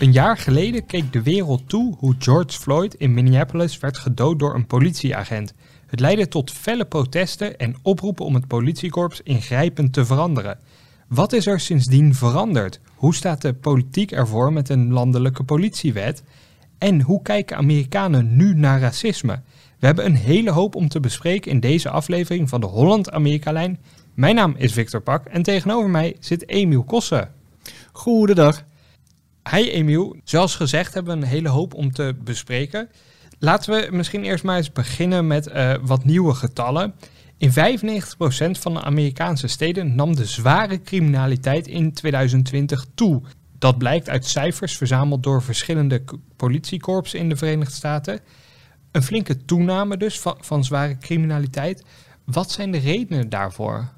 Een jaar geleden keek de wereld toe hoe George Floyd in Minneapolis werd gedood door een politieagent. Het leidde tot felle protesten en oproepen om het politiekorps ingrijpend te veranderen. Wat is er sindsdien veranderd? Hoe staat de politiek ervoor met een landelijke politiewet? En hoe kijken Amerikanen nu naar racisme? We hebben een hele hoop om te bespreken in deze aflevering van de Holland-Amerika-lijn. Mijn naam is Victor Pak en tegenover mij zit Emiel Kossen. Goedendag. Hi Emiel, zoals gezegd hebben we een hele hoop om te bespreken. Laten we misschien eerst maar eens beginnen met uh, wat nieuwe getallen. In 95% van de Amerikaanse steden nam de zware criminaliteit in 2020 toe. Dat blijkt uit cijfers verzameld door verschillende politiekorpsen in de Verenigde Staten. Een flinke toename dus van, van zware criminaliteit. Wat zijn de redenen daarvoor?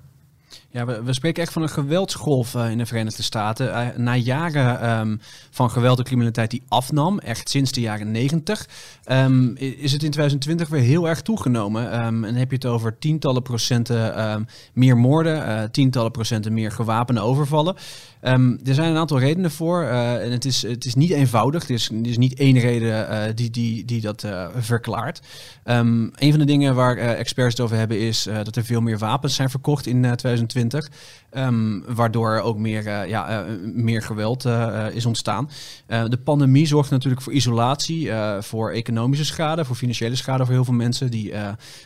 Ja, we, spreken echt van een geweldsgolf uh, in de Verenigde Staten. Uh, na jaren um, van geweld en criminaliteit die afnam, echt sinds de jaren 90, um, is het in 2020 weer heel erg toegenomen. Um, en heb je het over tientallen procenten meer moorden, uh, tientallen procenten meer gewapende overvallen. er zijn een aantal redenen voor en het is, het is niet eenvoudig. Het is, er is niet één reden die, die, die dat verklaart. een van de dingen waar experts het over hebben is dat er veel meer wapens zijn verkocht in 2020. 2020 Ehm, waardoor ook meer, uh, ja, uh, meer geweld uh, is ontstaan. de pandemie zorgt natuurlijk voor isolatie, voor economische schade, voor financiële schade voor heel veel mensen die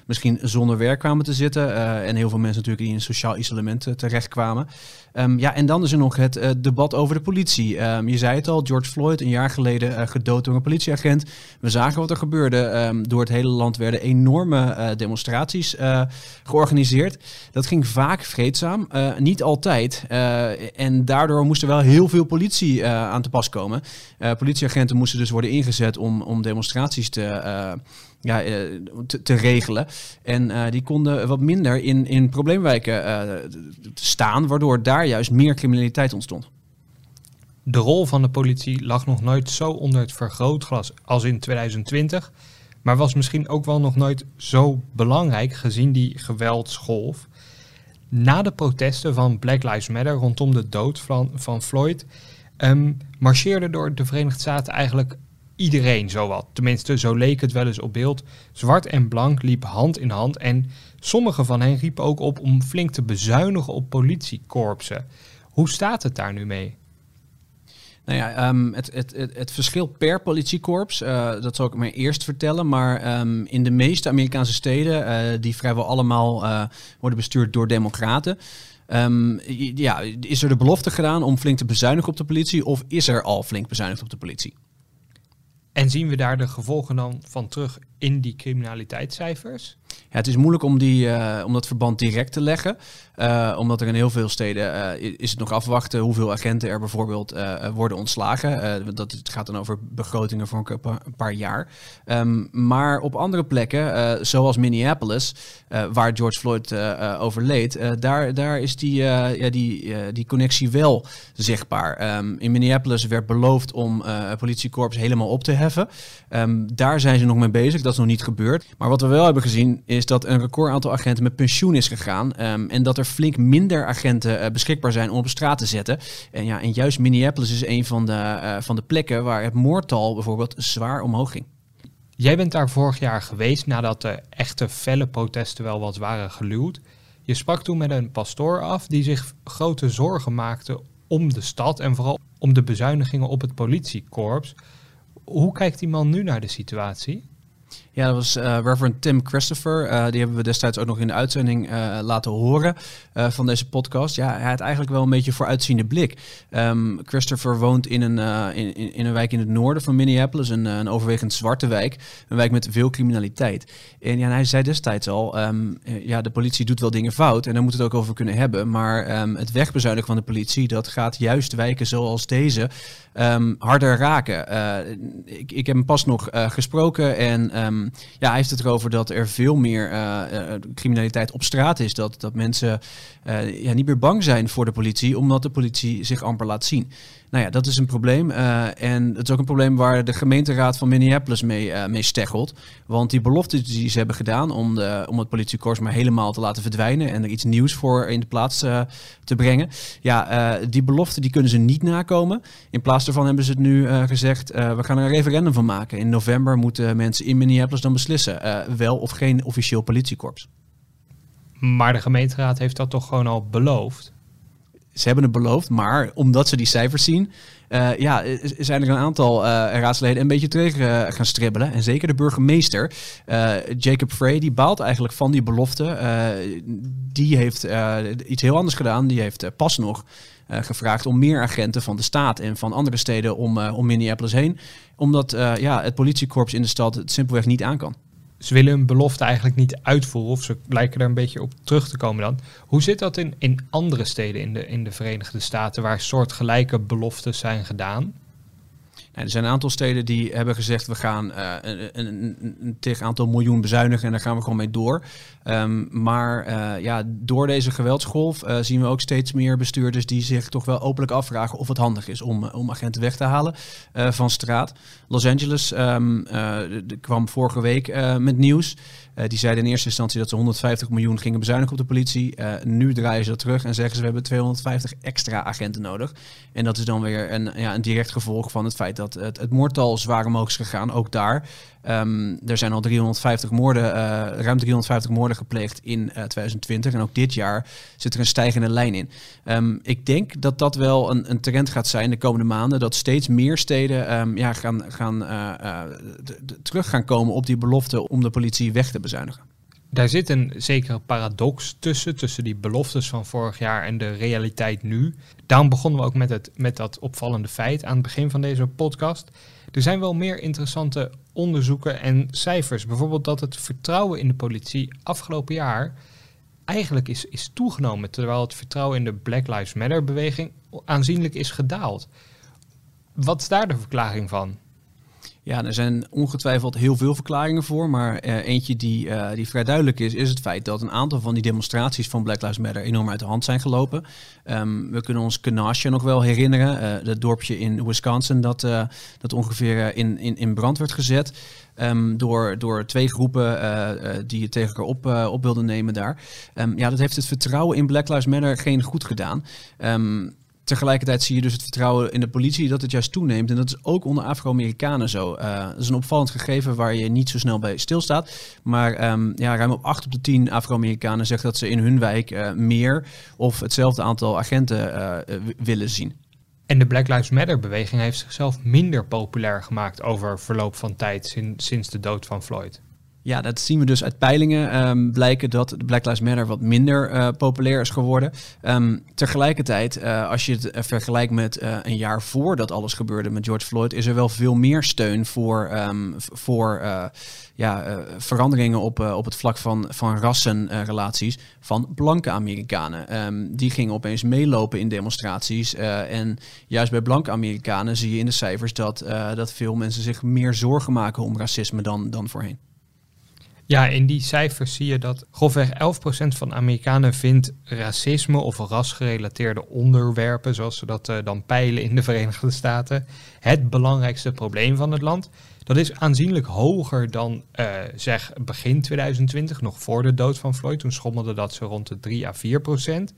misschien zonder werk kwamen te zitten. en heel veel mensen natuurlijk die in sociaal isolement terechtkwamen. Um, ja, en dan is er nog het debat over de politie. Um, je zei het al, George Floyd, een jaar geleden gedood door een politieagent. We zagen wat er gebeurde. door het hele land werden enorme demonstraties georganiseerd. Dat ging vaak vreedzaam uh, altijd. Uh, en daardoor moest er wel heel veel politie uh, aan te pas komen. politieagenten moesten dus worden ingezet om, om demonstraties te, ja, te, regelen. En die konden wat minder in, in probleemwijken staan, waardoor daar juist meer criminaliteit ontstond. De rol van de politie lag nog nooit zo onder het vergrootglas als in 2020, maar was misschien ook wel nog nooit zo belangrijk gezien die geweldsgolf. Na de protesten van Black Lives Matter rondom de dood van, van Floyd, um, marcheerde door de Verenigde Staten eigenlijk iedereen zowat. Tenminste, zo leek het wel eens op beeld. Zwart en blank liep hand in hand en sommige van hen riepen ook op om flink te bezuinigen op politiekorpsen. Hoe staat het daar nu mee? Nou ja, um, het, het, het, verschil per politiekorps, uh, dat zal ik maar eerst vertellen. Maar um, in de meeste Amerikaanse steden, uh, die vrijwel allemaal uh, worden bestuurd door democraten, um, ja, is er de belofte gedaan om flink te bezuinigen op de politie of is er al flink bezuinigd op de politie? En zien we daar de gevolgen dan van terug in die criminaliteitscijfers? Ja, het is moeilijk om, die, uh, om dat verband direct te leggen. Uh, omdat er in heel veel steden uh, is het nog afwachten hoeveel agenten er bijvoorbeeld worden ontslagen. dat, het gaat dan over begrotingen voor een paar jaar. Um, maar op andere plekken, zoals Minneapolis, waar George Floyd overleed, daar, daar is die, ja, die, die connectie wel zichtbaar. Um, in Minneapolis werd beloofd om politiekorps helemaal op te heffen. Um, daar zijn ze nog mee bezig, dat is nog niet gebeurd. Maar wat we wel hebben gezien is dat een record aantal agenten met pensioen is gegaan. Um, en dat er flink minder agenten uh, beschikbaar zijn om op straat te zetten. En, ja, en juist Minneapolis is een van de, uh, van de plekken waar het moordtal bijvoorbeeld zwaar omhoog ging. Jij bent daar vorig jaar geweest nadat de echte felle protesten wel wat waren geluwd. Je sprak toen met een pastoor af die zich grote zorgen maakte om de stad en vooral om de bezuinigingen op het politiekorps. Hoe kijkt die man nu naar de situatie? Ja, dat was uh, Reverend Tim Christopher. Uh, die hebben we destijds ook nog in de uitzending uh, laten horen van deze podcast. Ja, hij had eigenlijk wel een beetje vooruitziende blik. Um, Christopher woont in een, in, in, een wijk in het noorden van Minneapolis, een, een, overwegend zwarte wijk. Een wijk met veel criminaliteit. En ja, hij zei destijds al, um, ja, de politie doet wel dingen fout en daar moeten we het ook over kunnen hebben. Maar um, het wegbezuinigen van de politie, dat gaat juist wijken zoals deze harder raken. ik, ik heb hem pas nog gesproken en ja, hij heeft het erover dat er veel meer uh, criminaliteit op straat is. Dat, dat mensen ja, niet meer bang zijn voor de politie, omdat de politie zich amper laat zien. Nou ja, dat is een probleem. Uh, en het is ook een probleem waar de gemeenteraad van Minneapolis mee, uh, mee steggelt. Want die beloftes die ze hebben gedaan om, de, om het politiekorps maar helemaal te laten verdwijnen en er iets nieuws voor in de plaats uh, te brengen. Ja, die beloften die kunnen ze niet nakomen. In plaats daarvan hebben ze het nu gezegd, we gaan er een referendum van maken. In november moeten mensen in Minneapolis dan beslissen, wel of geen officieel politiekorps. Maar de gemeenteraad heeft dat toch gewoon al beloofd? Ze hebben het beloofd, maar omdat ze die cijfers zien, uh, ja, zijn er een aantal uh, raadsleden een beetje tegen uh, gaan stribbelen. En zeker de burgemeester, Jacob Frey, die baalt eigenlijk van die belofte. die heeft iets heel anders gedaan. Die heeft pas nog gevraagd om meer agenten van de staat en van andere steden om, om Minneapolis heen. Omdat ja, het politiekorps in de stad het simpelweg niet aan kan ze willen hun belofte eigenlijk niet uitvoeren, of ze lijken er een beetje op terug te komen dan. Hoe zit dat in, in andere steden in de, in de Verenigde Staten waar soortgelijke beloftes zijn gedaan? er zijn een aantal steden die hebben gezegd we gaan uh, een, een, een, tegen aantal miljoen bezuinigen en daar gaan we gewoon mee door. Um, maar uh, ja, door deze geweldsgolf uh, zien we ook steeds meer bestuurders die zich toch wel openlijk afvragen of het handig is om, om agenten weg te halen van straat. Los Angeles um, kwam vorige week met nieuws. die zeiden in eerste instantie dat ze 150 miljoen gingen bezuinigen op de politie. nu draaien ze dat terug en zeggen ze we hebben 250 extra agenten nodig. En dat is dan weer een, ja, een direct gevolg van het feit dat het, het moordtal zwaar omhoog is gegaan, ook daar. Um, er zijn al 350 moorden, uh, ruim 350 moorden gepleegd in uh, eh, 2020. En ook dit jaar zit er een stijgende lijn in. Um, ik denk dat dat wel een, een, trend gaat zijn de komende maanden. Dat steeds meer steden um, ja, gaan, gaan, uh, terug gaan komen op die belofte om de politie weg te bezuinigen. Daar zit een zekere paradox tussen, tussen die beloftes van vorig jaar en de realiteit nu. Daarom begonnen we ook met, het, met dat opvallende feit aan het begin van deze podcast. Er zijn wel meer interessante onderzoeken en cijfers. Bijvoorbeeld dat het vertrouwen in de politie afgelopen jaar eigenlijk is, is toegenomen, terwijl het vertrouwen in de Black Lives Matter beweging aanzienlijk is gedaald. Wat is daar de verklaring van? Ja, er zijn ongetwijfeld heel veel verklaringen voor. Maar uh, eentje die, uh, die vrij duidelijk is, is het feit dat een aantal van die demonstraties van Black Lives Matter enorm uit de hand zijn gelopen. Um, we kunnen ons Kenosha nog wel herinneren. Uh, dat dorpje in Wisconsin dat, dat ongeveer in, in, in brand werd gezet. Um, door, door twee groepen die het tegen elkaar op, wilden nemen daar. Um, ja, dat heeft het vertrouwen in Black Lives Matter geen goed gedaan. Tegelijkertijd zie je dus het vertrouwen in de politie dat het juist toeneemt. En dat is ook onder Afro-Amerikanen zo. Uh, dat is een opvallend gegeven waar je niet zo snel bij stilstaat. Maar um, ja, ruim op 8 op de 10 Afro-Amerikanen zegt dat ze in hun wijk uh, meer of hetzelfde aantal agenten uh, willen zien. En de Black Lives Matter beweging heeft zichzelf minder populair gemaakt over verloop van tijd sinds de dood van Floyd. Ja, dat zien we dus uit peilingen um, blijken dat Black Lives Matter wat minder uh, populair is geworden. Um, tegelijkertijd, uh, als je het uh, vergelijkt met een jaar voordat alles gebeurde met George Floyd, is er wel veel meer steun voor, um, voor ja, veranderingen op, op het vlak van, van rassenrelaties van blanke Amerikanen. die gingen opeens meelopen in demonstraties. en juist bij blanke Amerikanen zie je in de cijfers dat, dat veel mensen zich meer zorgen maken om racisme dan, dan voorheen. Ja, in die cijfers zie je dat grofweg 11% van Amerikanen vindt racisme of rasgerelateerde onderwerpen, zoals ze dat uh, dan peilen in de Verenigde Staten, het belangrijkste probleem van het land. Dat is aanzienlijk hoger dan uh, zeg begin 2020, nog voor de dood van Floyd. Toen schommelde dat zo rond de 3 à 4 procent.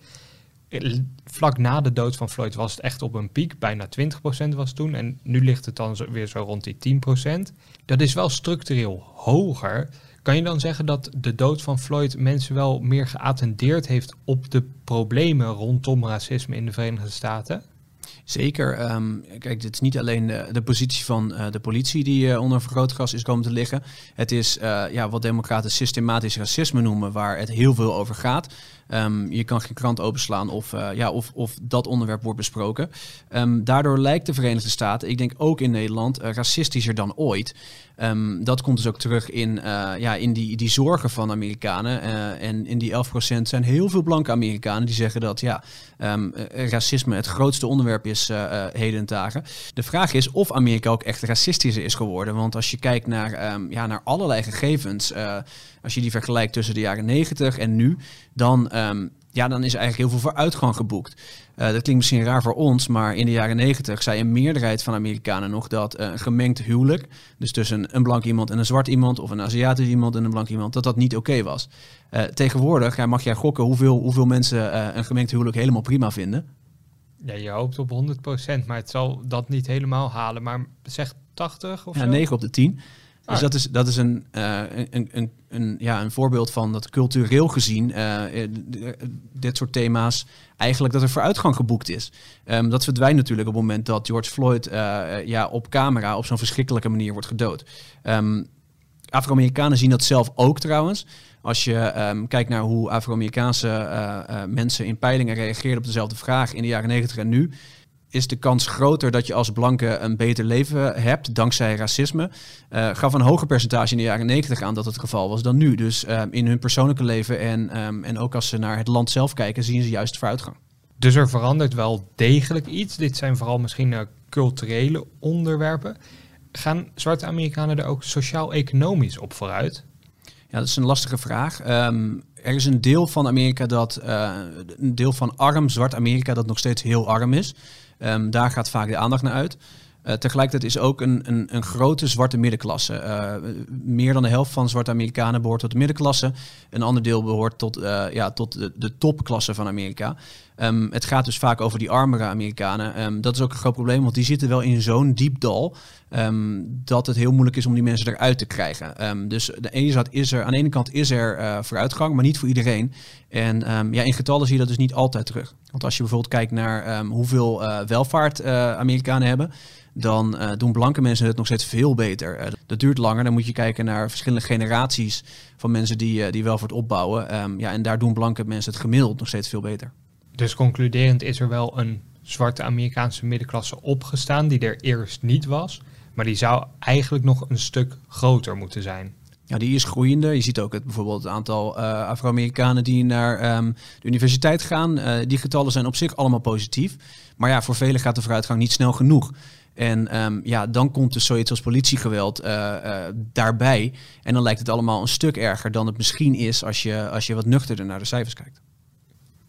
Vlak na de dood van Floyd was het echt op een piek, bijna 20 procent was toen. En nu ligt het dan weer zo rond die 10 procent. Dat is wel structureel hoger kan je dan zeggen dat de dood van Floyd mensen wel meer geattendeerd heeft op de problemen rondom racisme in de Verenigde Staten? Zeker. Ehm, kijk, dit is niet alleen de, positie van uh, de politie die uh, onder vergrootglas is komen te liggen. Het is uh, ja, wat democraten systematisch racisme noemen, waar het heel veel over gaat. Um, je kan geen krant openslaan of, ja, of, of dat onderwerp wordt besproken. Um, daardoor lijkt de Verenigde Staten, ik denk ook in Nederland, racistischer dan ooit. Um, dat komt dus ook terug in, uh, ja, in die, die zorgen van Amerikanen. En in die 11% zijn heel veel blanke Amerikanen die zeggen dat ja, racisme het grootste onderwerp is heden dagen. De vraag is of Amerika ook echt racistischer is geworden. Want als je kijkt naar, ja, naar allerlei gegevens, als je die vergelijkt tussen de jaren 90 en nu, dan ja, dan is er eigenlijk heel veel vooruitgang geboekt. Uh, dat klinkt misschien raar voor ons, maar in de jaren negentig zei een meerderheid van Amerikanen nog dat uh, een gemengd huwelijk, dus tussen een blank iemand en een zwart iemand, of een Aziatisch iemand en een blank iemand, dat dat niet oké okay was. Uh, tegenwoordig ja, mag jij gokken hoeveel, hoeveel mensen een gemengd huwelijk helemaal prima vinden. Ja, je hoopt op 100%, maar het zal dat niet helemaal halen. Maar zeg 80 of ja, zo? 9 op de 10. Dus dat is, dat is een, uh, een, een, een, ja, een voorbeeld van dat cultureel gezien uh, dit soort thema's eigenlijk dat er vooruitgang geboekt is. Um, dat verdwijnt natuurlijk op het moment dat George Floyd ja, op camera op zo'n verschrikkelijke manier wordt gedood. Um, Afro-Amerikanen zien dat zelf ook trouwens. Als je um, kijkt naar hoe Afro-Amerikaanse mensen in peilingen reageerden op dezelfde vraag in de jaren 90 en nu, is de kans groter dat je als blanke een beter leven hebt dankzij racisme. Uh, gaf een hoger percentage in de jaren 90 aan dat het geval was dan nu. Dus uh, in hun persoonlijke leven en, um, en ook als ze naar het land zelf kijken, zien ze juist vooruitgang. Dus er verandert wel degelijk iets. Dit zijn vooral misschien uh, culturele onderwerpen. Gaan zwarte Amerikanen er ook sociaal-economisch op vooruit? Ja, dat is een lastige vraag. Um, er is een deel van Amerika dat, een deel van arm zwart Amerika dat nog steeds heel arm is. Um, daar gaat vaak de aandacht naar uit. Uh, tegelijkertijd is ook een, een, een grote zwarte middenklasse. Uh, meer dan de helft van zwarte Amerikanen behoort tot de middenklasse. Een ander deel behoort tot, uh, ja, tot de, de topklasse van Amerika. Um, het gaat dus vaak over die armere Amerikanen. Um, dat is ook een groot probleem, want die zitten wel in zo'n diep dal. Um, dat het heel moeilijk is om die mensen eruit te krijgen. dus de is er, aan de ene kant is er vooruitgang, maar niet voor iedereen. En ja, in getallen zie je dat dus niet altijd terug. Want als je bijvoorbeeld kijkt naar hoeveel welvaart Amerikanen hebben dan doen blanke mensen het nog steeds veel beter. Dat duurt langer. Dan moet je kijken naar verschillende generaties van mensen die, uh, die welvaart opbouwen. Ja, en daar doen blanke mensen het gemiddeld nog steeds veel beter. Dus concluderend is er wel een zwarte Amerikaanse middenklasse opgestaan die er eerst niet was. Maar die zou eigenlijk nog een stuk groter moeten zijn. Ja, die is groeiende. Je ziet ook het, bijvoorbeeld het aantal uh, Afro-Amerikanen die naar um, de universiteit gaan. Uh, die getallen zijn op zich allemaal positief. Maar ja, voor velen gaat de vooruitgang niet snel genoeg. En um, ja, dan komt er zoiets als politiegeweld uh, daarbij. En dan lijkt het allemaal een stuk erger dan het misschien is als je, als je wat nuchterder naar de cijfers kijkt.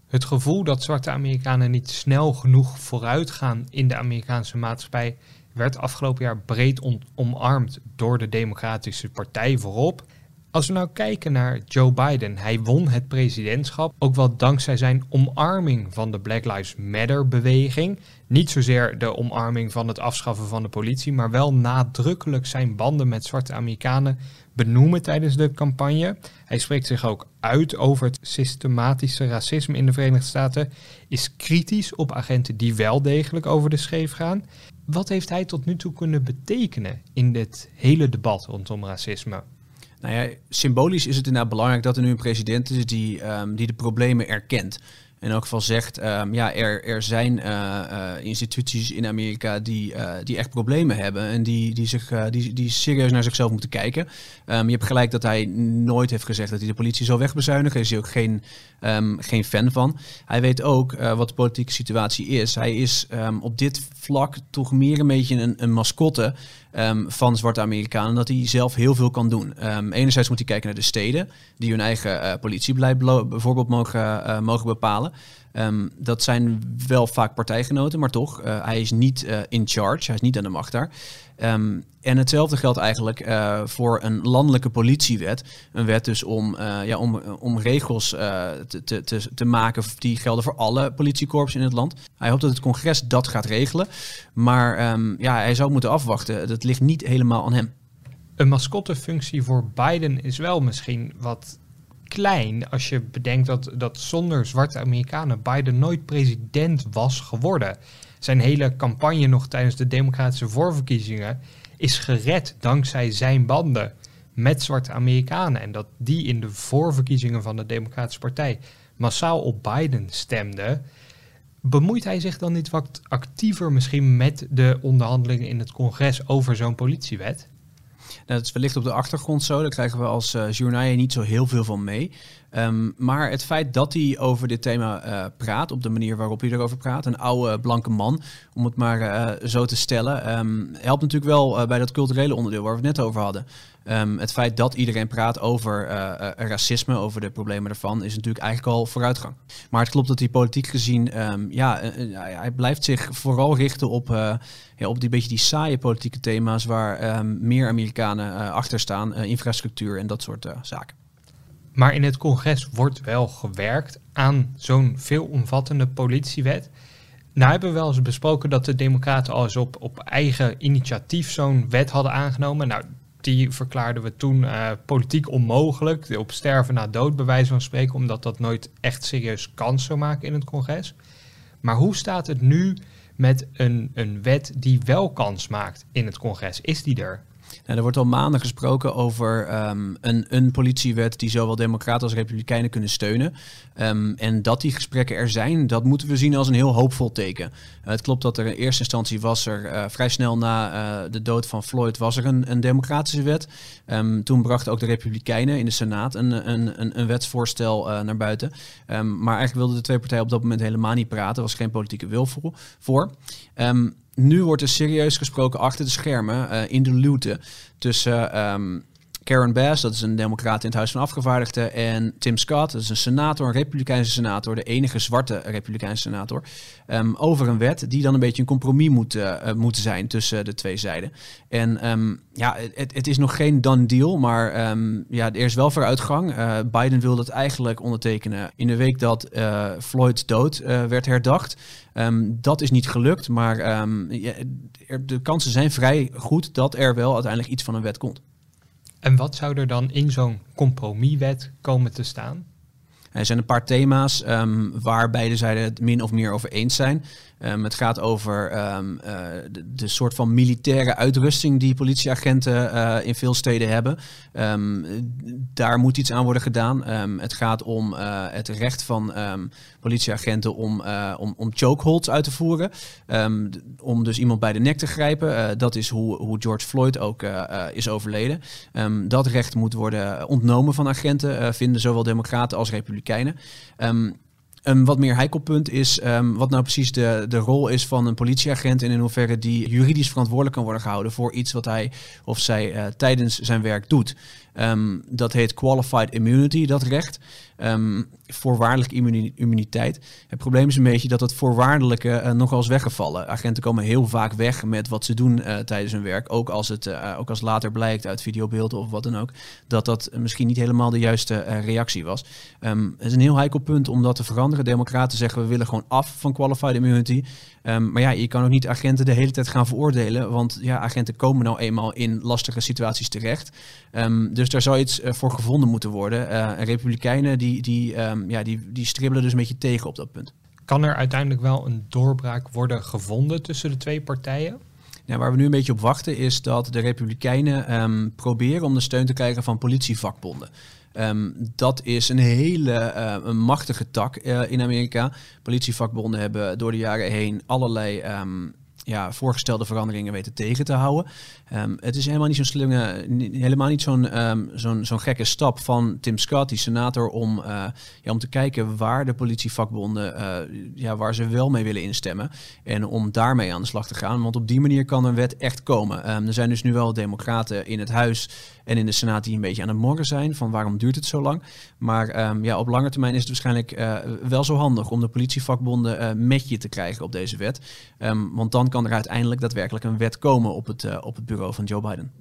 Het gevoel dat zwarte Amerikanen niet snel genoeg vooruit gaan in de Amerikaanse maatschappij werd afgelopen jaar breed omarmd door de Democratische Partij voorop. Als we nou kijken naar Joe Biden, hij won het presidentschap ook wel dankzij zijn omarming van de Black Lives Matter beweging. Niet zozeer de omarming van het afschaffen van de politie, maar wel nadrukkelijk zijn banden met zwarte Amerikanen benoemen tijdens de campagne. Hij spreekt zich ook uit over het systematische racisme in de Verenigde Staten, is kritisch op agenten die wel degelijk over de scheef gaan. Wat heeft hij tot nu toe kunnen betekenen in dit hele debat rondom racisme? Nou ja, symbolisch is het inderdaad belangrijk dat er nu een president is die, um, die de problemen erkent in elk geval zegt, um, ja, er, er zijn uh, uh, instituties in Amerika die, uh, die echt problemen hebben en die, die, zich, die, die serieus naar zichzelf moeten kijken. Um, je hebt gelijk dat hij nooit heeft gezegd dat hij de politie zou wegbezuinigen. Daar is hij ook geen, geen fan van. Hij weet ook wat de politieke situatie is. Hij is op dit vlak toch meer een beetje een, een mascotte um, van zwarte Amerikanen, dat hij zelf heel veel kan doen. Um, enerzijds moet hij kijken naar de steden, die hun eigen uh, politiebeleid bijvoorbeeld mogen, uh, mogen bepalen. Um, dat zijn wel vaak partijgenoten, maar toch, uh, hij is niet in charge, hij is niet aan de macht daar. Um, en hetzelfde geldt eigenlijk uh, voor een landelijke politiewet. Een wet dus om, ja, om, om regels te, te, te maken die gelden voor alle politiekorps in het land. Hij hoopt dat het congres dat gaat regelen. Maar um, ja, hij zou moeten afwachten. Dat ligt niet helemaal aan hem. Een mascottefunctie voor Biden is wel misschien wat klein als je bedenkt dat, dat zonder zwarte Amerikanen Biden nooit president was geworden. zijn hele campagne nog tijdens de democratische voorverkiezingen is gered dankzij zijn banden met zwarte Amerikanen. En dat die in de voorverkiezingen van de Democratische Partij massaal op Biden stemden. Bemoeit hij zich dan niet wat actiever misschien met de onderhandelingen in het congres over zo'n politiewet? Dat is wellicht op de achtergrond zo. Daar krijgen we als uh, niet zo heel veel van mee. Um, maar het feit dat hij over dit thema uh, praat, op de manier waarop hij erover praat, een oude blanke man, om het maar uh, zo te stellen, um, helpt natuurlijk wel bij dat culturele onderdeel waar we het net over hadden. Um, het feit dat iedereen praat over racisme, over de problemen ervan, is natuurlijk eigenlijk al vooruitgang. Maar het klopt dat hij politiek gezien, ja, hij blijft zich vooral richten op, ja, op die beetje die saaie politieke thema's waar meer Amerikanen achter staan, infrastructuur en dat soort zaken. Maar in het congres wordt wel gewerkt aan zo'n veelomvattende politiewet. Nou hebben we wel eens besproken dat de Democraten al eens op, op eigen initiatief zo'n wet hadden aangenomen. Nou, die verklaarden we toen uh, politiek onmogelijk. Op sterven na dood, bij wijze van spreken, omdat dat nooit echt serieus kans zou maken in het congres. Maar hoe staat het nu met een, een wet die wel kans maakt in het congres? Is die er? Nou, er wordt al maanden gesproken over um, een, een politiewet die zowel democraten als republikeinen kunnen steunen. Um, en dat die gesprekken er zijn, dat moeten we zien als een heel hoopvol teken. Uh, het klopt dat er in eerste instantie was er uh, vrij snel na uh, de dood van Floyd was er een, een democratische wet. Um, toen brachten ook de republikeinen in de Senaat een, een, een, een wetsvoorstel naar buiten. maar eigenlijk wilden de twee partijen op dat moment helemaal niet praten. Er was geen politieke wil voor. voor nu wordt er serieus gesproken achter de schermen uh, in de lute tussen um, Karen Bass, dat is een democraat in het Huis van Afgevaardigden, en Tim Scott, dat is een senator, een republikeinse senator, de enige zwarte republikeinse senator, um, over een wet die dan een beetje een compromis moet, uh, zijn tussen de twee zijden. En um, ja, het, het, is nog geen done deal, maar um, ja, er is wel vooruitgang. Uh, Biden wil dat eigenlijk ondertekenen in de week dat uh, Floyd dood werd herdacht. dat is niet gelukt, maar de kansen zijn vrij goed dat er wel uiteindelijk iets van een wet komt. En wat zou er dan in zo'n compromiswet komen te staan? Er zijn een paar thema's um, waar beide zijden het min of meer over eens zijn. Um, het gaat over um, uh, de, soort van militaire uitrusting die politieagenten uh, in veel steden hebben. daar moet iets aan worden gedaan. het gaat om uh, het recht van politieagenten om, om, om chokeholds uit te voeren. om dus iemand bij de nek te grijpen. dat is hoe, hoe George Floyd ook is overleden. dat recht moet worden ontnomen van agenten, vinden zowel democraten als republikeinen. Een wat meer heikel punt is um, wat nou precies de, de rol is van een politieagent en in hoeverre die juridisch verantwoordelijk kan worden gehouden voor iets wat hij of zij uh, tijdens zijn werk doet. Um, dat heet qualified immunity, dat recht. Um, voorwaardelijke immuniteit. Het probleem is een beetje dat het voorwaardelijke uh, nogal is weggevallen. Agenten komen heel vaak weg met wat ze doen uh, tijdens hun werk. Ook als het uh, ook als later blijkt uit videobeelden of wat dan ook. Dat dat misschien niet helemaal de juiste reactie was. Um, het is een heel heikel punt om dat te veranderen. Democraten zeggen we willen gewoon af van qualified immunity. Um, maar ja, je kan ook niet agenten de hele tijd gaan veroordelen. Want ja, agenten komen nou eenmaal in lastige situaties terecht. Um, dus daar zou iets uh, voor gevonden moeten worden. Uh, Republikeinen die, die, um, ja, die, die stribbelen dus een beetje tegen op dat punt. Kan er uiteindelijk wel een doorbraak worden gevonden tussen de twee partijen? Waar we nu een beetje op wachten is dat de Republikeinen proberen om de steun te krijgen van politievakbonden. Um, dat is een hele een machtige tak uh, in Amerika. Politievakbonden hebben door de jaren heen allerlei um, ja, voorgestelde veranderingen weten tegen te houden. Um, het is helemaal niet zo'n slimme, helemaal niet zo'n um, zo'n zo'n gekke stap van Tim Scott, die senator, om, uh, ja, om te kijken waar de politievakbonden, uh, ja, waar ze wel mee willen instemmen. En om daarmee aan de slag te gaan. Want op die manier kan een wet echt komen. Um, er zijn dus nu wel democraten in het huis en in de Senaat die een beetje aan het morgen zijn van waarom duurt het zo lang. Maar ja, op lange termijn is het waarschijnlijk uh, wel zo handig om de politievakbonden met je te krijgen op deze wet. Want dan kan er uiteindelijk daadwerkelijk een wet komen op het, uh, op het bureau van Joe Biden.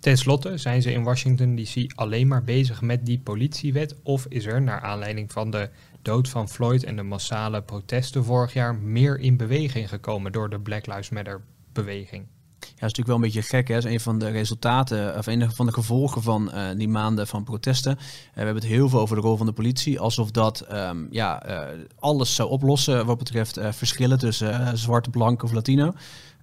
Ten slotte zijn ze in Washington DC alleen maar bezig met die politiewet? Of is er, naar aanleiding van de dood van Floyd en de massale protesten vorig jaar, meer in beweging gekomen door de Black Lives Matter beweging? Ja, dat is natuurlijk wel een beetje gek. Hè? Dat is een van de resultaten, of een van de gevolgen van uh, die maanden van protesten. Uh, we hebben het heel veel over de rol van de politie. Alsof dat um, ja, uh, alles zou oplossen wat betreft verschillen tussen zwart, blank of Latino.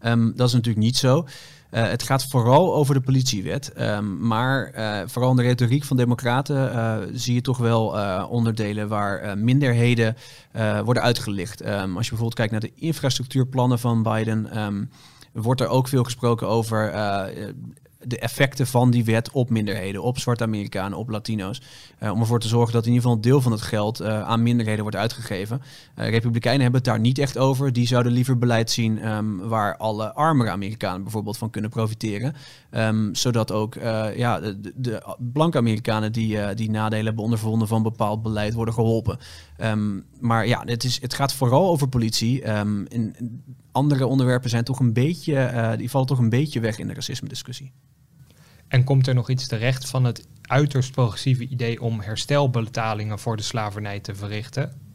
Um, dat is natuurlijk niet zo. Het gaat vooral over de politiewet. Um, maar vooral in de retoriek van democraten zie je toch wel onderdelen waar minderheden worden uitgelicht. Als je bijvoorbeeld kijkt naar de infrastructuurplannen van Biden, wordt er ook veel gesproken over de effecten van die wet op minderheden, op zwarte Amerikanen, op Latino's. Uh, om ervoor te zorgen dat in ieder geval een deel van het geld uh, aan minderheden wordt uitgegeven. Republikeinen hebben het daar niet echt over. Die zouden liever beleid zien um, waar alle armere Amerikanen bijvoorbeeld van kunnen profiteren. Um, zodat ook ja, de, de, blanke Amerikanen die, die nadelen hebben ondervonden van bepaald beleid worden geholpen. Um, maar ja, het, is, het gaat vooral over politie. in, andere onderwerpen zijn toch een beetje, die vallen toch een beetje weg in de racisme discussie. En komt er nog iets terecht van het uiterst progressieve idee om herstelbetalingen voor de slavernij te verrichten?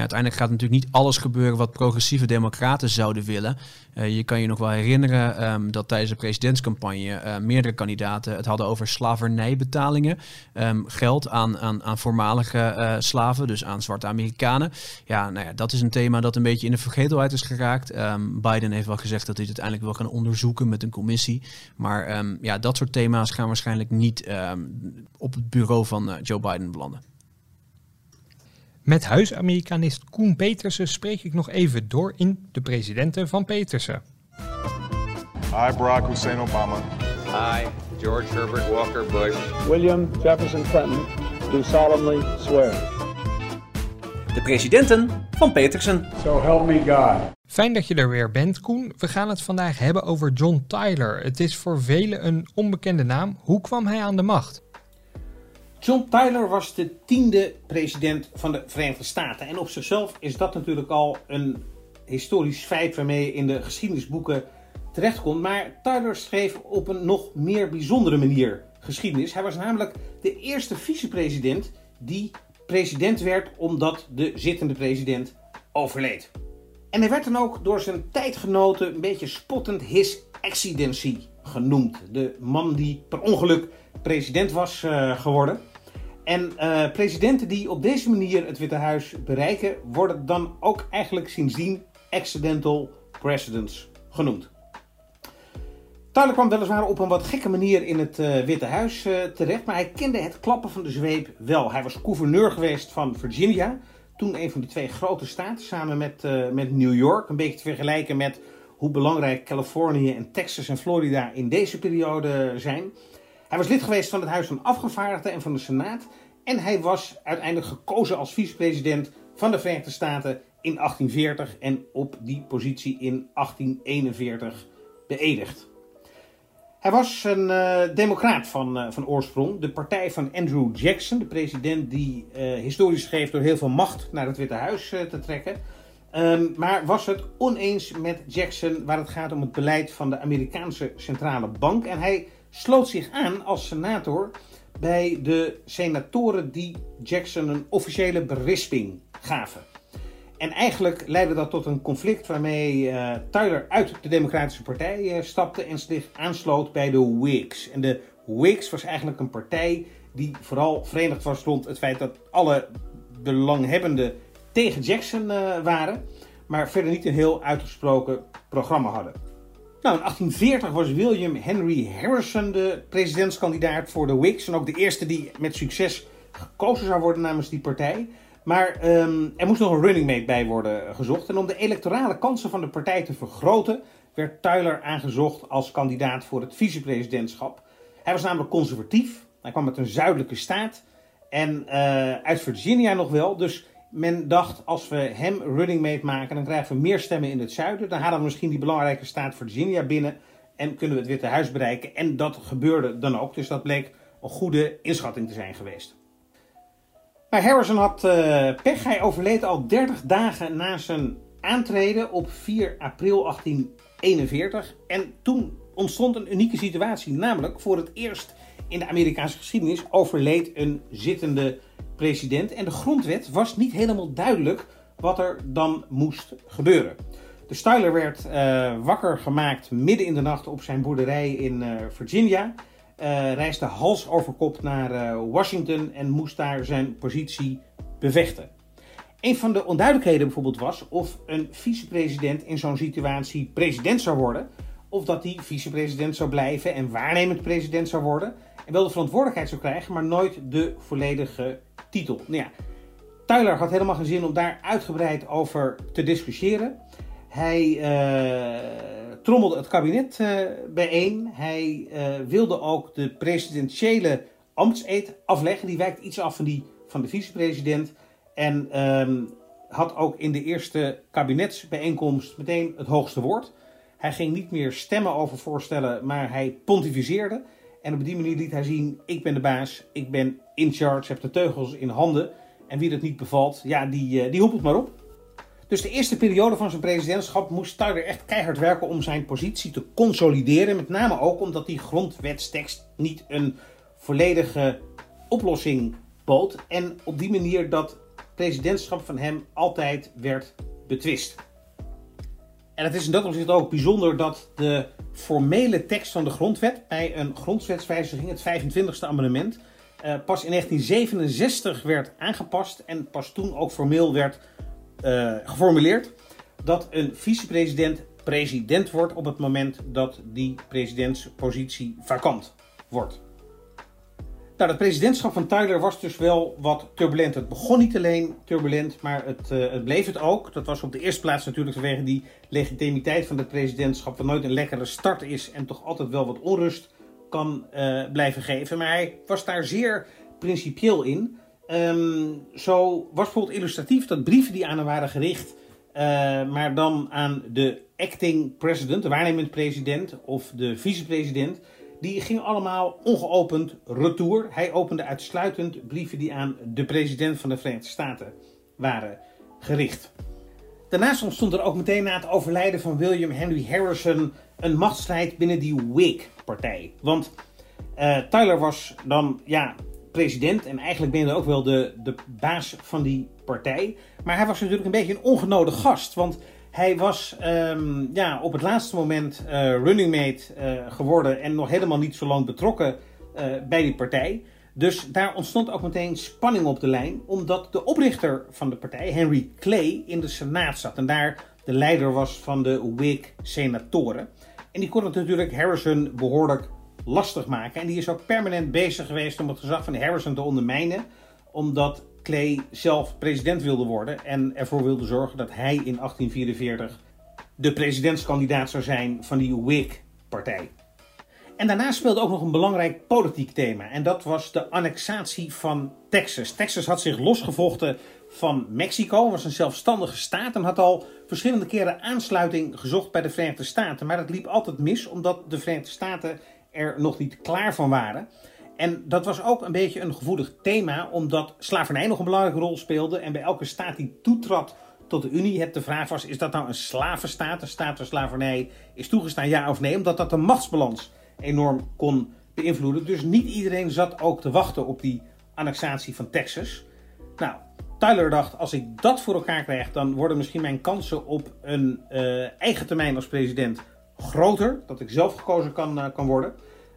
Uiteindelijk gaat natuurlijk niet alles gebeuren wat progressieve democraten zouden willen. Uh, je kan je nog wel herinneren um, dat tijdens de presidentscampagne uh, meerdere kandidaten het hadden over slavernijbetalingen. Um, geld aan, aan, aan voormalige uh, slaven, dus aan zwarte Amerikanen. Ja, nou ja, dat is een thema dat een beetje in de vergetelheid is geraakt. Um, Biden heeft wel gezegd dat hij het uiteindelijk wil gaan onderzoeken met een commissie. Maar ja, dat soort thema's gaan waarschijnlijk niet op het bureau van Joe Biden belanden. Met huisamerikanist Koen Petersen spreek ik nog even door in de presidenten van Petersen. Hi Barack Hussein Obama. Hi George Herbert Walker Bush. William Jefferson Clinton do solemnly swear. De presidenten van Petersen. So help me God. Fijn dat je er weer bent, Koen. We gaan het vandaag hebben over John Tyler. Het is voor velen een onbekende naam. Hoe kwam hij aan de macht? John Tyler was de tiende president van de Verenigde Staten. En op zichzelf is dat natuurlijk al een historisch feit waarmee in de geschiedenisboeken terechtkomt. Maar Tyler schreef op een nog meer bijzondere manier geschiedenis. Hij was namelijk de eerste vicepresident die president werd omdat de zittende president overleed. En hij werd dan ook door zijn tijdgenoten een beetje spottend his excellency genoemd. De man die per ongeluk president was uh, geworden. En uh, presidenten die op deze manier het Witte Huis bereiken, worden dan ook eigenlijk sindsdien accidental presidents genoemd. Tyler kwam weliswaar op een wat gekke manier in het uh, Witte Huis uh, terecht, maar hij kende het klappen van de zweep wel. Hij was gouverneur geweest van Virginia, toen een van de twee grote staten, samen met, met New York. Een beetje te vergelijken met hoe belangrijk Californië en Texas en Florida in deze periode zijn. Hij was lid geweest van het Huis van Afgevaardigden en van de Senaat. En hij was uiteindelijk gekozen als vicepresident van de Verenigde Staten in 1840 en op die positie in 1841 beëdigd. Hij was een uh, democraat van, uh, van oorsprong. De partij van Andrew Jackson, de president die uh, historisch schreef door heel veel macht naar het Witte Huis te trekken. Um, maar was het oneens met Jackson waar het gaat om het beleid van de Amerikaanse Centrale Bank. En hij sloot zich aan als senator bij de senatoren die Jackson een officiële berisping gaven. En eigenlijk leidde dat tot een conflict waarmee uh, Tyler uit de Democratische Partij uh, stapte en zich aansloot bij de Whigs. En de Whigs was eigenlijk een partij die vooral verenigd was rond het feit dat alle belanghebbenden tegen Jackson uh, waren, maar verder niet een heel uitgesproken programma hadden. Nou, in 1840 was William Henry Harrison de presidentskandidaat voor de Whigs. En ook de eerste die met succes gekozen zou worden namens die partij. Maar um, er moest nog een running mate bij worden gezocht. En om de electorale kansen van de partij te vergroten, werd Tyler aangezocht als kandidaat voor het vicepresidentschap. Hij was namelijk conservatief. Hij kwam uit een zuidelijke staat. En uh, uit Virginia nog wel. Dus men dacht, als we hem running mate maken, dan krijgen we meer stemmen in het zuiden. Dan halen we misschien die belangrijke staat Virginia binnen en kunnen we het Witte Huis bereiken. En dat gebeurde dan ook, dus dat bleek een goede inschatting te zijn geweest. Maar Harrison had uh, pech. Hij overleed al 30 dagen na zijn aantreden op 4 april 1841. En toen ontstond een unieke situatie, namelijk voor het eerst in de Amerikaanse geschiedenis overleed een zittende president. En de grondwet was niet helemaal duidelijk wat er dan moest gebeuren. De Styler werd uh, wakker gemaakt midden in de nacht op zijn boerderij in uh, Virginia. Uh, reisde hals over kop naar Washington en moest daar zijn positie bevechten. Een van de onduidelijkheden bijvoorbeeld was of een vicepresident in zo'n situatie president zou worden. Of dat hij vicepresident zou blijven en waarnemend president zou worden. Wel de verantwoordelijkheid zou krijgen, maar nooit de volledige titel. Nou ja, Tyler had helemaal geen zin om daar uitgebreid over te discussiëren. Hij uh, trommelde het kabinet uh, bijeen. Hij uh, wilde ook de presidentiële ambtseed afleggen. Die wijkt iets af van die van de vicepresident. En um, had ook in de eerste kabinetsbijeenkomst meteen het hoogste woord. Hij ging niet meer stemmen over voorstellen, maar hij pontificeerde. En op die manier liet hij zien: ik ben de baas, ik ben in charge, heb de teugels in handen. En wie dat niet bevalt, ja, die, die hoepelt maar op. Dus de eerste periode van zijn presidentschap moest Tyler echt keihard werken om zijn positie te consolideren. Met name ook omdat die grondwetstekst niet een volledige oplossing bood. En op die manier dat presidentschap van hem altijd werd betwist. En het is in dat opzicht ook bijzonder dat de formele tekst van de grondwet bij een grondwetswijziging, het 25e amendement, uh, pas in 1967 werd aangepast en pas toen ook formeel werd uh, geformuleerd dat een vicepresident president wordt op het moment dat die presidentspositie vakant wordt. Nou, het presidentschap van Tyler was dus wel wat turbulent. Het begon niet alleen turbulent, maar het, uh, het bleef het ook. Dat was op de eerste plaats natuurlijk vanwege die legitimiteit van het presidentschap, wat nooit een lekkere start is en toch altijd wel wat onrust kan uh, blijven geven. Maar hij was daar zeer principieel in. Um, zo was bijvoorbeeld illustratief dat brieven die aan hem waren gericht, uh, maar dan aan de acting president, de waarnemend president of de vicepresident, die gingen allemaal ongeopend retour. Hij opende uitsluitend brieven die aan de president van de Verenigde Staten waren gericht. Daarnaast ontstond er ook meteen na het overlijden van William Henry Harrison een machtsstrijd binnen die Whig-partij. Want uh, Tyler was dan ja, president en eigenlijk ben je ook wel de, de baas van die partij. Maar hij was natuurlijk een beetje een ongenode gast, want hij was um, ja, op het laatste moment uh, running mate uh, geworden en nog helemaal niet zo lang betrokken uh, bij die partij. Dus daar ontstond ook meteen spanning op de lijn, omdat de oprichter van de partij, Henry Clay, in de Senaat zat en daar de leider was van de Whig-senatoren. En die kon het natuurlijk Harrison behoorlijk lastig maken. En die is ook permanent bezig geweest om het gezag van Harrison te ondermijnen. Omdat Clay zelf president wilde worden en ervoor wilde zorgen dat hij in 1844 de presidentskandidaat zou zijn van die Whig-partij. En daarna speelde ook nog een belangrijk politiek thema. En dat was de annexatie van Texas. Texas had zich losgevochten van Mexico, was een zelfstandige staat en had al verschillende keren aansluiting gezocht bij de Verenigde Staten. Maar dat liep altijd mis, omdat de Verenigde Staten er nog niet klaar van waren. En dat was ook een beetje een gevoelig thema, omdat slavernij nog een belangrijke rol speelde. En bij elke staat die toetrad tot de Unie, het de vraag was: is dat nou een slavenstaat, een staat waar slavernij is toegestaan, ja of nee? Omdat dat de machtsbalans enorm kon beïnvloeden. Dus niet iedereen zat ook te wachten op die annexatie van Texas. Nou, Tyler dacht: als ik dat voor elkaar krijg, dan worden misschien mijn kansen op een uh, eigen termijn als president groter. Dat ik zelf gekozen kan, uh, kan worden.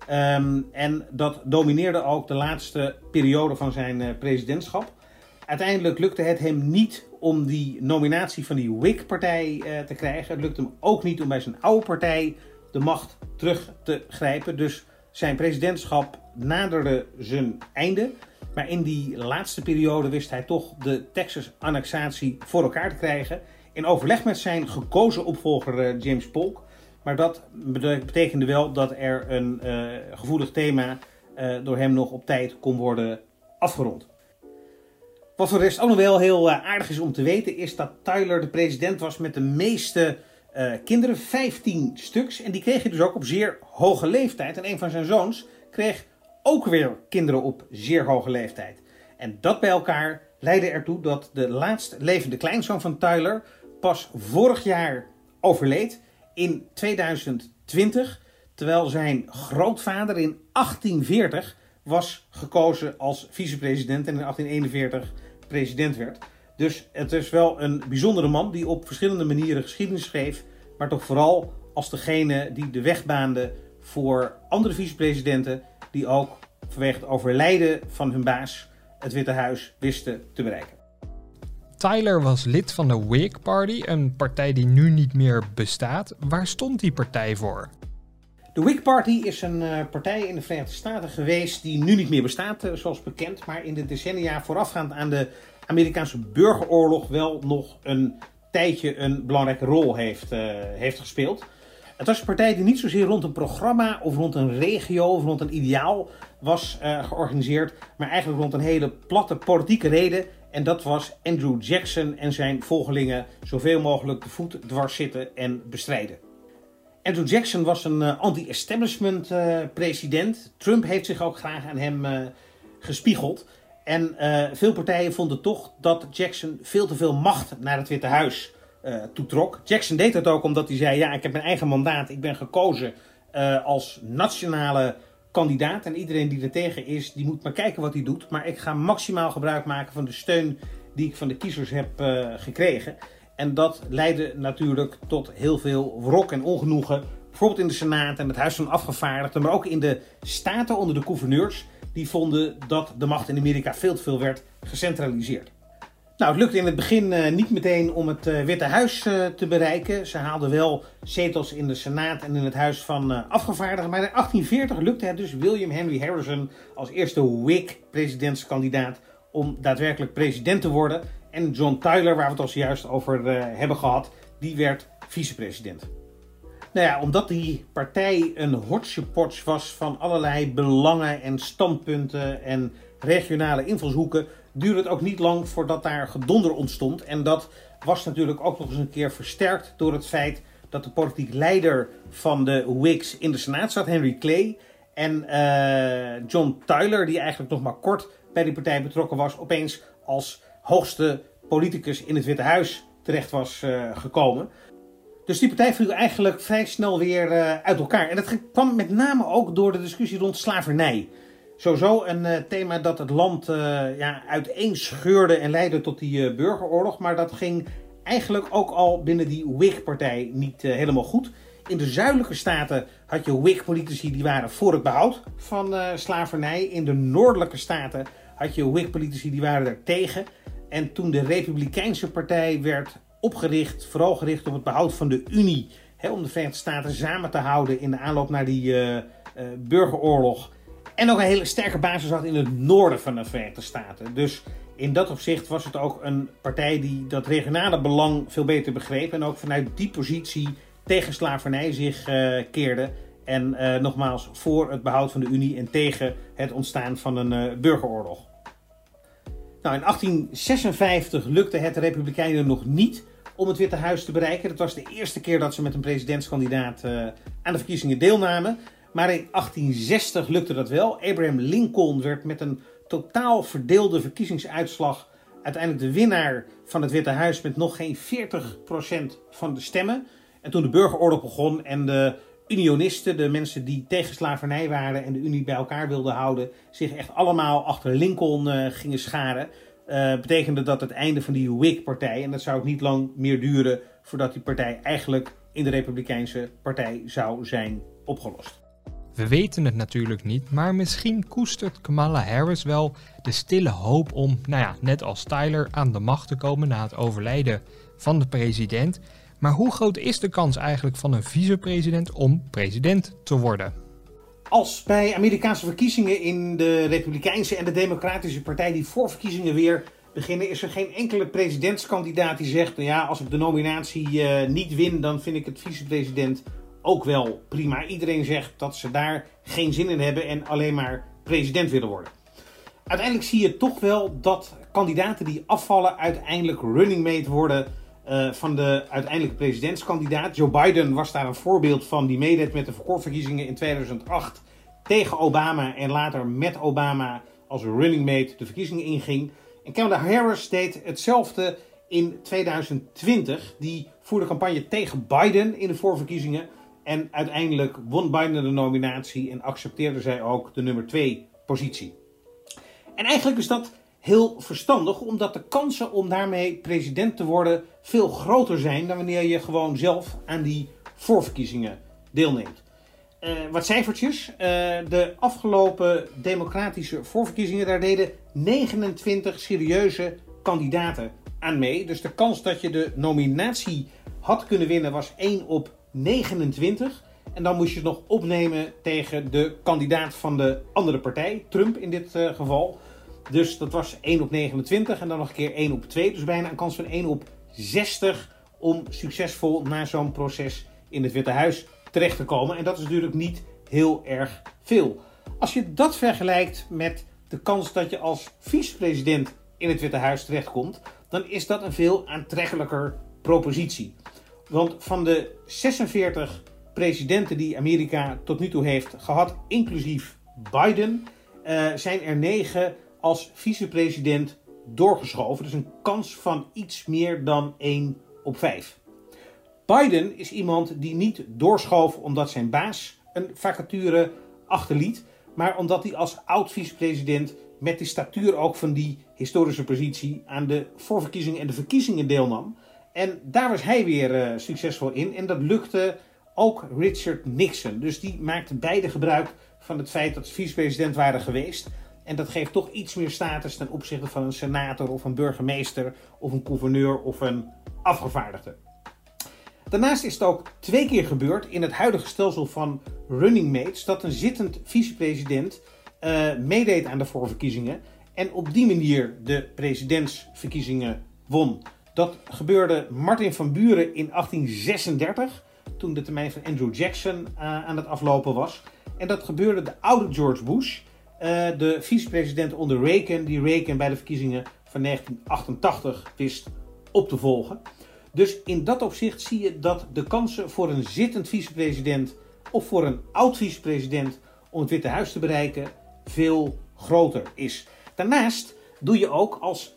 Um, en dat domineerde ook de laatste periode van zijn uh, presidentschap. Uiteindelijk lukte het hem niet om die nominatie van die Whig-partij uh, te krijgen. Het lukte hem ook niet om bij zijn oude partij de macht terug te grijpen. Dus zijn presidentschap naderde zijn einde. Maar in die laatste periode wist hij toch de Texas-annexatie voor elkaar te krijgen. In overleg met zijn gekozen opvolger uh, James Polk. Maar dat betekende wel dat er een uh, gevoelig thema uh, door hem nog op tijd kon worden afgerond. Wat voor de rest ook nog wel heel uh, aardig is om te weten, is dat Tyler de president was met de meeste kinderen, 15 stuks. En die kreeg hij dus ook op zeer hoge leeftijd. En een van zijn zoons kreeg ook weer kinderen op zeer hoge leeftijd. En dat bij elkaar leidde ertoe dat de laatst levende kleinzoon van Tyler pas vorig jaar overleed in 2020, terwijl zijn grootvader in 1840 was gekozen als vicepresident en in 1841 president werd. Dus het is wel een bijzondere man die op verschillende manieren geschiedenis schreef, maar toch vooral als degene die de weg baande voor andere vicepresidenten die ook vanwege het overlijden van hun baas het Witte Huis wisten te bereiken. Tyler was lid van de Whig Party, een partij die nu niet meer bestaat. Waar stond die partij voor? De Whig Party is een uh, partij in de Verenigde Staten geweest die nu niet meer bestaat, uh, zoals bekend, maar in de decennia voorafgaand aan de Amerikaanse burgeroorlog wel nog een tijdje een belangrijke rol heeft, uh, heeft gespeeld. Het was een partij die niet zozeer rond een programma of rond een regio of rond een ideaal was georganiseerd, maar eigenlijk rond een hele platte politieke reden. En dat was Andrew Jackson en zijn volgelingen zoveel mogelijk de voet dwars zitten en bestrijden. Andrew Jackson was een uh, anti-establishment uh, president. Trump heeft zich ook graag aan hem uh, gespiegeld. En veel partijen vonden toch dat Jackson veel te veel macht naar het Witte Huis toetrok. Jackson deed dat ook omdat hij zei: Ja, ik heb mijn eigen mandaat. Ik ben gekozen als nationale kandidaat. En iedereen die er tegen is, die moet maar kijken wat hij doet. Maar ik ga maximaal gebruik maken van de steun die ik van de kiezers heb gekregen. En dat leidde natuurlijk tot heel veel wrok en ongenoegen. Bijvoorbeeld in de Senaat en het Huis van Afgevaardigden, maar ook in de staten onder de gouverneurs. Die vonden dat de macht in Amerika veel te veel werd gecentraliseerd. Nou, het lukte in het begin uh, niet meteen om het uh, Witte Huis uh, te bereiken. Ze haalden wel zetels in de Senaat en in het Huis van Afgevaardigden. Maar in 1840 lukte het dus William Henry Harrison als eerste Whig-presidentskandidaat om daadwerkelijk president te worden. En John Tyler, waar we het al zojuist over hebben gehad, die werd vicepresident. Nou ja, omdat die partij een hotchpotch was van allerlei belangen en standpunten en regionale invalshoeken, duurde het ook niet lang voordat daar gedonder ontstond. En dat was natuurlijk ook nog eens een keer versterkt door het feit dat de politiek leider van de Whigs in de Senaat zat, Henry Clay. En uh, John Tyler, die eigenlijk nog maar kort bij die partij betrokken was, opeens als hoogste politicus in het Witte Huis terecht was uh, gekomen. Dus die partij viel eigenlijk vrij snel weer uh, uit elkaar. En dat kwam met name ook door de discussie rond slavernij. Sowieso een uh, thema dat het land ja, uiteenscheurde en leidde tot die burgeroorlog. Maar dat ging eigenlijk ook al binnen die Whig-partij niet helemaal goed. In de zuidelijke staten had je Whig-politici die waren voor het behoud van slavernij. In de noordelijke staten had je Whig-politici die waren er tegen. En toen de Republikeinse Partij werd opgericht, vooral gericht op het behoud van de Unie, hè, om de Verenigde Staten samen te houden in de aanloop naar die uh, uh, burgeroorlog. En ook een hele sterke basis had in het noorden van de Verenigde Staten. Dus in dat opzicht was het ook een partij die dat regionale belang veel beter begreep. En ook vanuit die positie tegen slavernij zich uh, keerde. En nogmaals voor het behoud van de Unie en tegen het ontstaan van een burgeroorlog. Nou, in 1856 lukte het de Republikeinen nog niet om het Witte Huis te bereiken. Dat was de eerste keer dat ze met een presidentskandidaat aan de verkiezingen deelnamen. Maar in 1860 lukte dat wel. Abraham Lincoln werd met een totaal verdeelde verkiezingsuitslag uiteindelijk de winnaar van het Witte Huis met nog geen 40% van de stemmen. En toen de burgeroorlog begon en de unionisten, de mensen die tegen slavernij waren en de Unie bij elkaar wilden houden, zich echt allemaal achter Lincoln uh, gingen scharen. Uh, betekende dat het einde van die Whig-partij, en dat zou ook niet lang meer duren voordat die partij eigenlijk in de Republikeinse Partij zou zijn opgelost. We weten het natuurlijk niet, maar misschien koestert Kamala Harris wel de stille hoop om, nou ja, net als Tyler, aan de macht te komen na het overlijden van de president. Maar hoe groot is de kans eigenlijk van een vicepresident om president te worden? Als bij Amerikaanse verkiezingen in de Republikeinse en de Democratische Partij die voorverkiezingen weer beginnen, is er geen enkele presidentskandidaat die zegt: nou ja, als ik de nominatie uh, niet win, dan vind ik het vicepresident ook wel prima. Iedereen zegt dat ze daar geen zin in hebben en alleen maar president willen worden. Uiteindelijk zie je toch wel dat kandidaten die afvallen uiteindelijk running mate worden uh, van de uiteindelijke presidentskandidaat. Joe Biden was daar een voorbeeld van, die meedeed met de voorverkiezingen in 2008 tegen Obama en later met Obama als running mate de verkiezingen inging. En Kamala Harris deed hetzelfde in 2020. Die voerde campagne tegen Biden in de voorverkiezingen. En uiteindelijk won Biden de nominatie en accepteerde zij ook de nummer 2 positie. En eigenlijk is dat heel verstandig, omdat de kansen om daarmee president te worden veel groter zijn dan wanneer je gewoon zelf aan die voorverkiezingen deelneemt. Uh, wat cijfertjes. Uh, de afgelopen democratische voorverkiezingen, daar deden 29 serieuze kandidaten aan mee. Dus de kans dat je de nominatie had kunnen winnen was 1 op 29. En dan moest je het nog opnemen tegen de kandidaat van de andere partij, Trump in dit uh, geval. Dus dat was 1 op 29 en dan nog een keer 1 op 2. Dus bijna een kans van 1 op 60 om succesvol na zo'n proces in het Witte Huis terecht te komen. En dat is natuurlijk niet heel erg veel. Als je dat vergelijkt met de kans dat je als vicepresident in het Witte Huis terechtkomt, dan is dat een veel aantrekkelijker propositie. Want van de 46 presidenten die Amerika tot nu toe heeft gehad, inclusief Biden, uh, zijn er 9 als vicepresident doorgeschoven. Dus een kans van iets meer dan 1 op 5. Biden is iemand die niet doorschoof omdat zijn baas een vacature achterliet, maar omdat hij als oud vicepresident met de statuur ook van die historische positie aan de voorverkiezingen en de verkiezingen deelnam. En daar was hij weer uh, succesvol in en dat lukte ook Richard Nixon. Dus die maakte beide gebruik van het feit dat ze vicepresident waren geweest. En dat geeft toch iets meer status ten opzichte van een senator of een burgemeester of een gouverneur of een afgevaardigde. Daarnaast is het ook twee keer gebeurd in het huidige stelsel van running mates dat een zittend vicepresident uh, meedeed aan de voorverkiezingen en op die manier de presidentsverkiezingen won. Dat gebeurde Martin van Buren in 1836, toen de termijn van Andrew Jackson uh, aan het aflopen was. En dat gebeurde de oude George Bush, uh, de vicepresident onder Reagan, die Reagan bij de verkiezingen van 1988 wist op te volgen. Dus in dat opzicht zie je dat de kansen voor een zittend vicepresident of voor een oud vicepresident om het Witte Huis te bereiken veel groter is. Daarnaast doe je ook als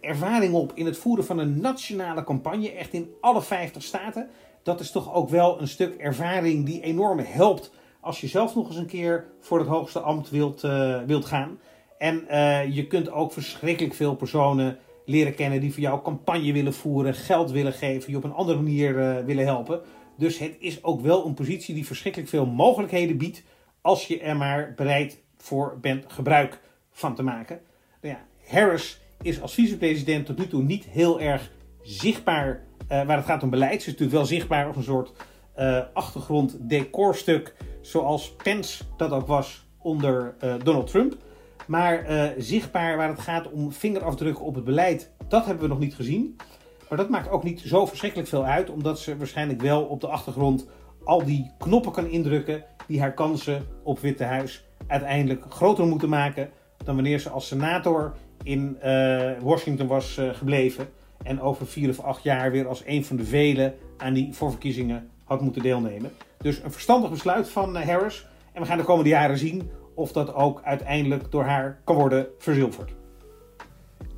ervaring op in het voeren van een nationale campagne, echt in alle 50 staten. Dat is toch ook wel een stuk ervaring die enorm helpt als je zelf nog eens een keer voor het hoogste ambt wilt, uh, wilt gaan. En uh, je kunt ook verschrikkelijk veel personen leren kennen die voor jou campagne willen voeren, geld willen geven, je op een andere manier uh, willen helpen. Dus het is ook wel een positie die verschrikkelijk veel mogelijkheden biedt als je er maar bereid voor bent gebruik van te maken. Nou ja, Harris is als vicepresident tot nu toe niet heel erg zichtbaar uh, waar het gaat om beleid. Ze is natuurlijk wel zichtbaar als een soort uh, achtergrond decorstuk zoals Pence dat ook was onder uh, Donald Trump. Maar zichtbaar waar het gaat om vingerafdrukken op het beleid, dat hebben we nog niet gezien. Maar dat maakt ook niet zo verschrikkelijk veel uit, omdat ze waarschijnlijk wel op de achtergrond al die knoppen kan indrukken die haar kansen op Witte Huis uiteindelijk groter moeten maken dan wanneer ze als senator in uh, Washington was uh, gebleven en over vier of acht jaar weer als een van de velen aan die voorverkiezingen had moeten deelnemen. Dus een verstandig besluit van uh, Harris. En we gaan de komende jaren zien of dat ook uiteindelijk door haar kan worden verzilverd.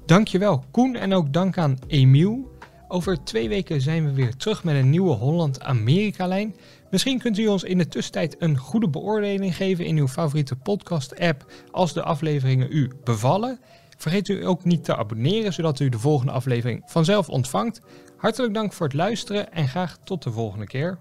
Dankjewel Koen en ook dank aan Emiel. Over twee weken zijn we weer terug met een nieuwe Holland-Amerika-lijn. Misschien kunt u ons in de tussentijd een goede beoordeling geven in uw favoriete podcast-app als de afleveringen u bevallen. Vergeet u ook niet te abonneren, zodat u de volgende aflevering vanzelf ontvangt. Hartelijk dank voor het luisteren en graag tot de volgende keer.